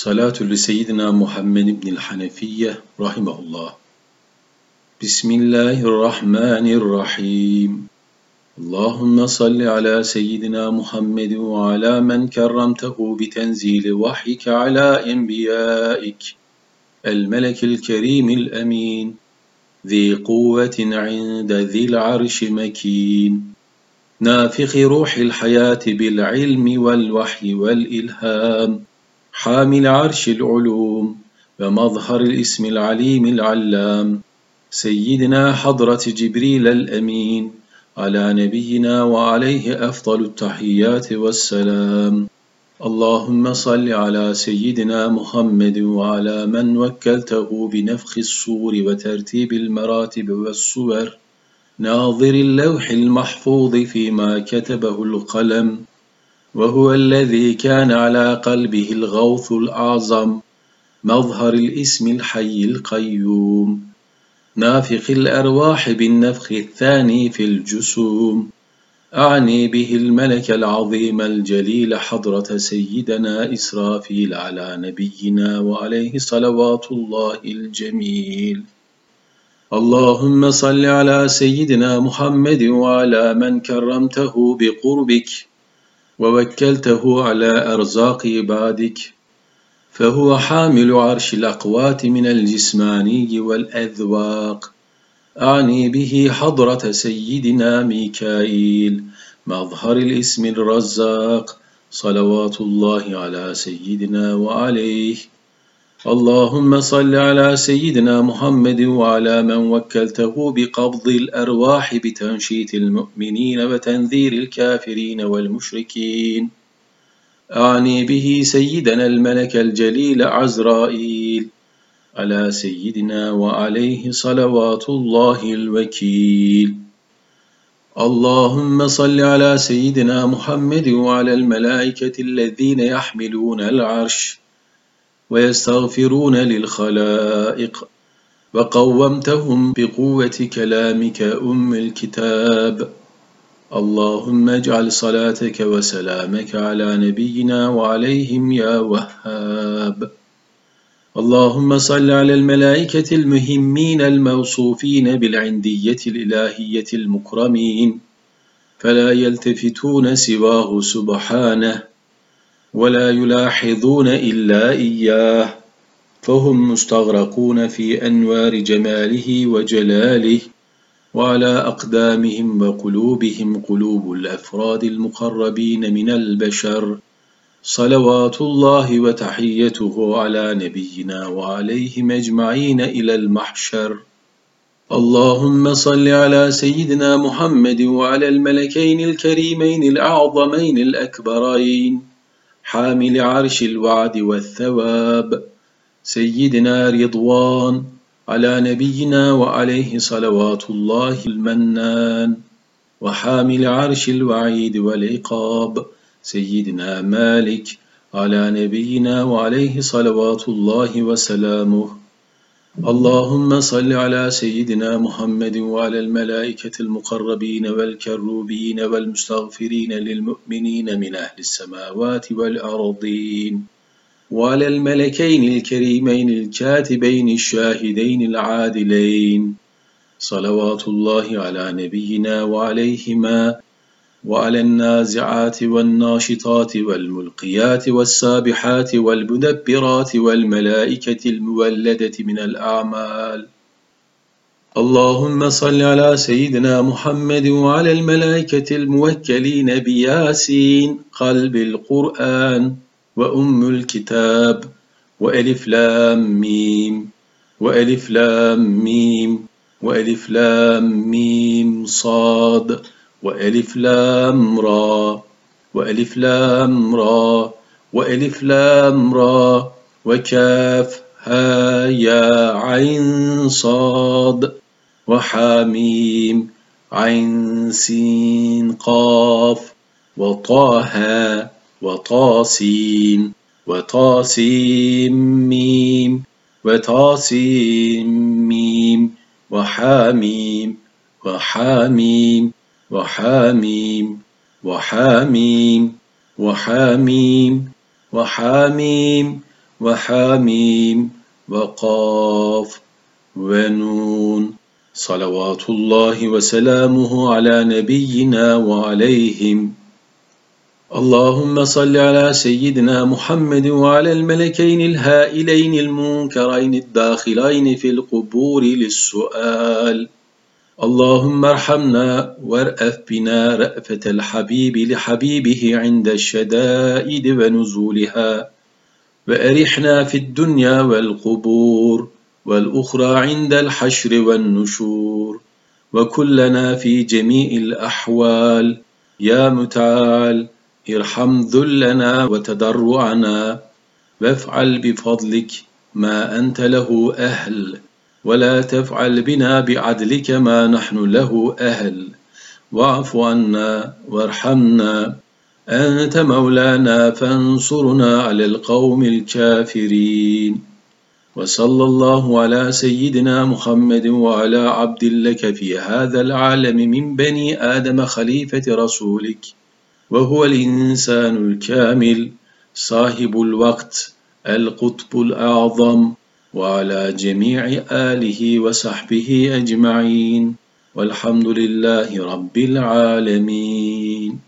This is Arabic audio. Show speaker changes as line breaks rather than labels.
صلاة لسيدنا محمد بن الحنفية رحمه الله. بسم الله الرحمن الرحيم. اللهم صل على سيدنا محمد وعلى من كرمته بتنزيل وحيك على أنبيائك. الملك الكريم الأمين. ذي قوة عند ذي العرش مكين. نافخ روح الحياة بالعلم والوحي والإلهام. حامل عرش العلوم ومظهر الاسم العليم العلام سيدنا حضرة جبريل الأمين على نبينا وعليه أفضل التحيات والسلام. اللهم صل على سيدنا محمد وعلى من وكلته بنفخ الصور وترتيب المراتب والصور ناظر اللوح المحفوظ فيما كتبه القلم وهو الذي كان على قلبه الغوث الأعظم مظهر الاسم الحي القيوم نافخ الأرواح بالنفخ الثاني في الجسوم أعني به الملك العظيم الجليل حضرة سيدنا إسرافيل على نبينا وعليه صلوات الله الجميل. اللهم صل على سيدنا محمد وعلى من كرمته بقربك ووكلته على أرزاق عبادك فهو حامل عرش الأقوات من الجسماني والأذواق. أعني به حضرة سيدنا ميكائيل مظهر الاسم الرزاق صلوات الله على سيدنا وعليه. اللهم صل على سيدنا محمد وعلى من وكلته بقبض الأرواح بتنشيط المؤمنين وتنذير الكافرين والمشركين. أعني به سيدنا الملك الجليل عزرائيل على سيدنا وعليه صلوات الله الوكيل. اللهم صل على سيدنا محمد وعلى الملائكة الذين يحملون العرش. ويستغفرون للخلائق. وقومتهم بقوة كلامك أم الكتاب. اللهم اجعل صلاتك وسلامك على نبينا وعليهم يا وهاب. اللهم صل على الملائكة المهمين الموصوفين بالعندية الإلهية المكرمين. فلا يلتفتون سواه سبحانه. ولا يلاحظون إلا إياه فهم مستغرقون في أنوار جماله وجلاله وعلى أقدامهم وقلوبهم قلوب الأفراد المقربين من البشر. صلوات الله وتحيته على نبينا وعليهم أجمعين إلى المحشر. اللهم صل على سيدنا محمد وعلى الملكين الكريمين الأعظمين الأكبرين. حامل عرش الوعد والثواب سيدنا رضوان على نبينا وعليه صلوات الله المنان وحامل عرش الوعيد والعقاب سيدنا مالك على نبينا وعليه صلوات الله وسلامه. اللهم صل على سيدنا محمد وعلى الملائكة المقربين والكروبين والمستغفرين للمؤمنين من أهل السماوات والأرضين وعلى الملكين الكريمين الكاتبين الشاهدين العادلين صلوات الله على نبينا وعليهما وعلى النازعات والناشطات والملقيات والسابحات والمدبرات والملائكة المولدة من الأعمال اللهم صل على سيدنا محمد وعلى الملائكة الموكلين بياسين قلب القرآن وأم الكتاب وألف لام ميم وألف لام ميم وألف لام ميم صاد وألف لام را وألف لام را وألف لام را وكاف ها يا عين صاد وحاميم عين سين قاف وطه وطاسين وطاسيم ميم وطاسيم ميم وحاميم وحاميم وحاميم وحاميم وحاميم وحاميم وحاميم وقاف ونون. صلوات الله وسلامه على نبينا وعليهم. اللهم صل على سيدنا محمد وعلى الملكين الهائلين المنكرين الداخلين في القبور للسؤال. اللهم ارحمنا وارأف بنا رأفة الحبيب لحبيبه عند الشدائد ونزولها وأرحنا في الدنيا والقبور والأخرى عند الحشر والنشور وكلنا في جميع الأحوال. يا متعال ارحم ذلنا وتضرعنا وافعل بفضلك ما أنت له أهل. ولا تفعل بنا بعدلك ما نحن له أهل. واعف عنا وارحمنا. أنت مولانا فانصرنا على القوم الكافرين. وصلى الله على سيدنا محمد وعلى عبد لك في هذا العالم من بني آدم خليفة رسولك. وهو الإنسان الكامل صاحب الوقت القطب الأعظم. وعلى جميع آله وصحبه أجمعين والحمد لله رب العالمين.